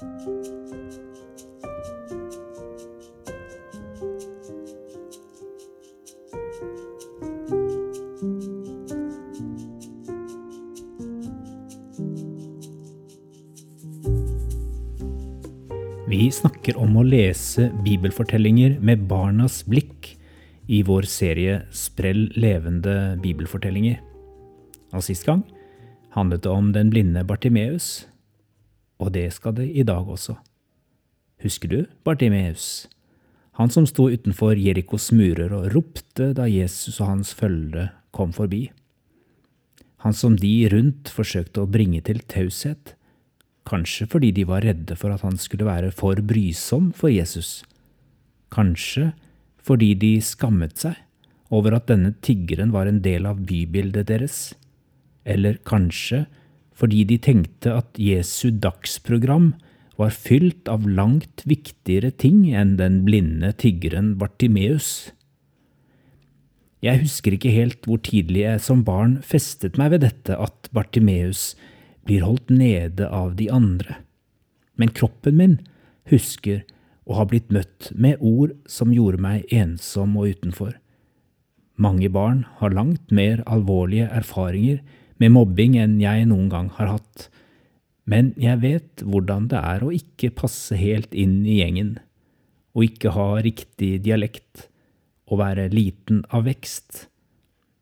Vi snakker om å lese bibelfortellinger med barnas blikk i vår serie Sprell levende bibelfortellinger. Og sist gang handlet det om den blinde Bartimeus, og det skal det i dag også. Husker du Bartimeus? Han som sto utenfor Jerikos murer og ropte da Jesus og hans følge kom forbi. Han som de rundt forsøkte å bringe til taushet Kanskje fordi de var redde for at han skulle være for brysom for Jesus. Kanskje fordi de skammet seg over at denne tiggeren var en del av bybildet deres. Eller kanskje fordi de tenkte at Jesu dagsprogram var fylt av langt viktigere ting enn den blinde tiggeren Bartimeus. Jeg husker ikke helt hvor tidlig jeg som barn festet meg ved dette at Bartimeus blir holdt nede av de andre. Men kroppen min husker å ha blitt møtt med ord som gjorde meg ensom og utenfor. Mange barn har langt mer alvorlige erfaringer med mobbing enn jeg noen gang har hatt, men jeg vet hvordan det er å ikke passe helt inn i gjengen, å ikke ha riktig dialekt, å være liten av vekst,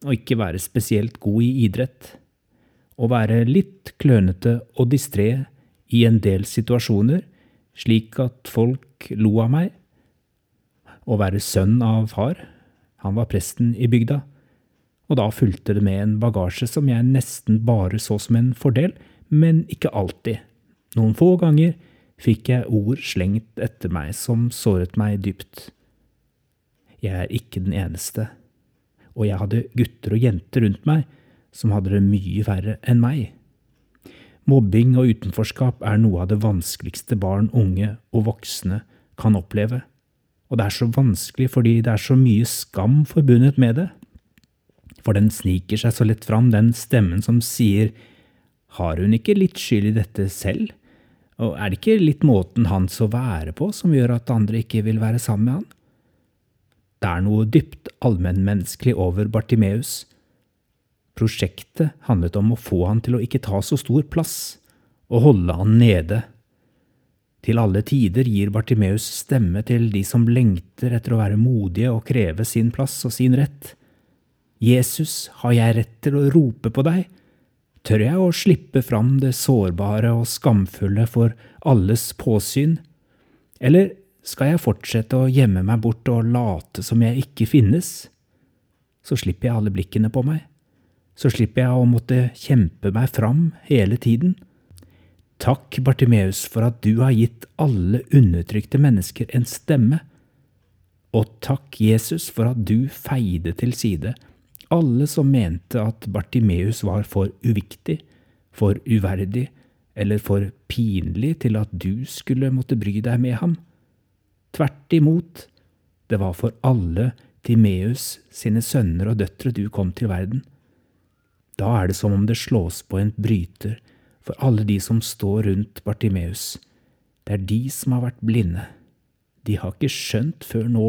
og ikke være spesielt god i idrett å være litt klønete og distré i en del situasjoner, slik at folk lo av meg. Å være sønn av far, han var presten i bygda, og da fulgte det med en bagasje som jeg nesten bare så som en fordel, men ikke alltid. Noen få ganger fikk jeg ord slengt etter meg som såret meg dypt. Jeg er ikke den eneste, og jeg hadde gutter og jenter rundt meg som hadde det mye verre enn meg. Mobbing og utenforskap er noe av det vanskeligste barn, unge og voksne kan oppleve. Og det er så vanskelig fordi det er så mye skam forbundet med det. For den sniker seg så lett fram, den stemmen som sier har hun ikke litt skyld i dette selv? Og er det ikke litt måten hans å være på som gjør at andre ikke vil være sammen med han? Det er noe dypt allmennmenneskelig over Bartimeus, Prosjektet handlet om å få han til å ikke ta så stor plass, og holde han nede. Til alle tider gir Bartimeus stemme til de som lengter etter å være modige og kreve sin plass og sin rett. Jesus, har jeg rett til å rope på deg? Tør jeg å slippe fram det sårbare og skamfulle for alles påsyn? Eller skal jeg fortsette å gjemme meg bort og late som jeg ikke finnes? Så slipper jeg alle blikkene på meg så slipper jeg å måtte kjempe meg fram hele tiden. Takk, Bartimeus, for at du har gitt alle undertrykte mennesker en stemme. Og takk, Jesus, for at du feide til side alle som mente at Bartimeus var for uviktig, for uverdig eller for pinlig til at du skulle måtte bry deg med ham. Tvert imot, det var for alle Timeus sine sønner og døtre du kom til verden. Da er det som om det slås på en bryter for alle de som står rundt Bartimeus. Det er de som har vært blinde. De har ikke skjønt før nå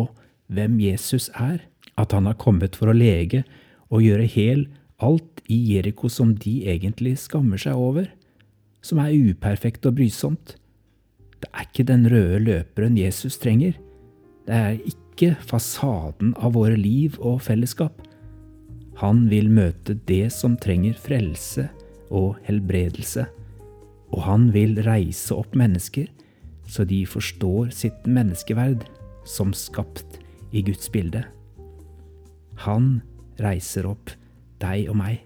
hvem Jesus er, at han har kommet for å lege og gjøre hel alt i Jeriko som de egentlig skammer seg over, som er uperfekt og brysomt. Det er ikke den røde løperen Jesus trenger. Det er ikke fasaden av våre liv og fellesskap. Han vil møte det som trenger frelse og helbredelse, og han vil reise opp mennesker så de forstår sitt menneskeverd som skapt i Guds bilde. Han reiser opp deg og meg.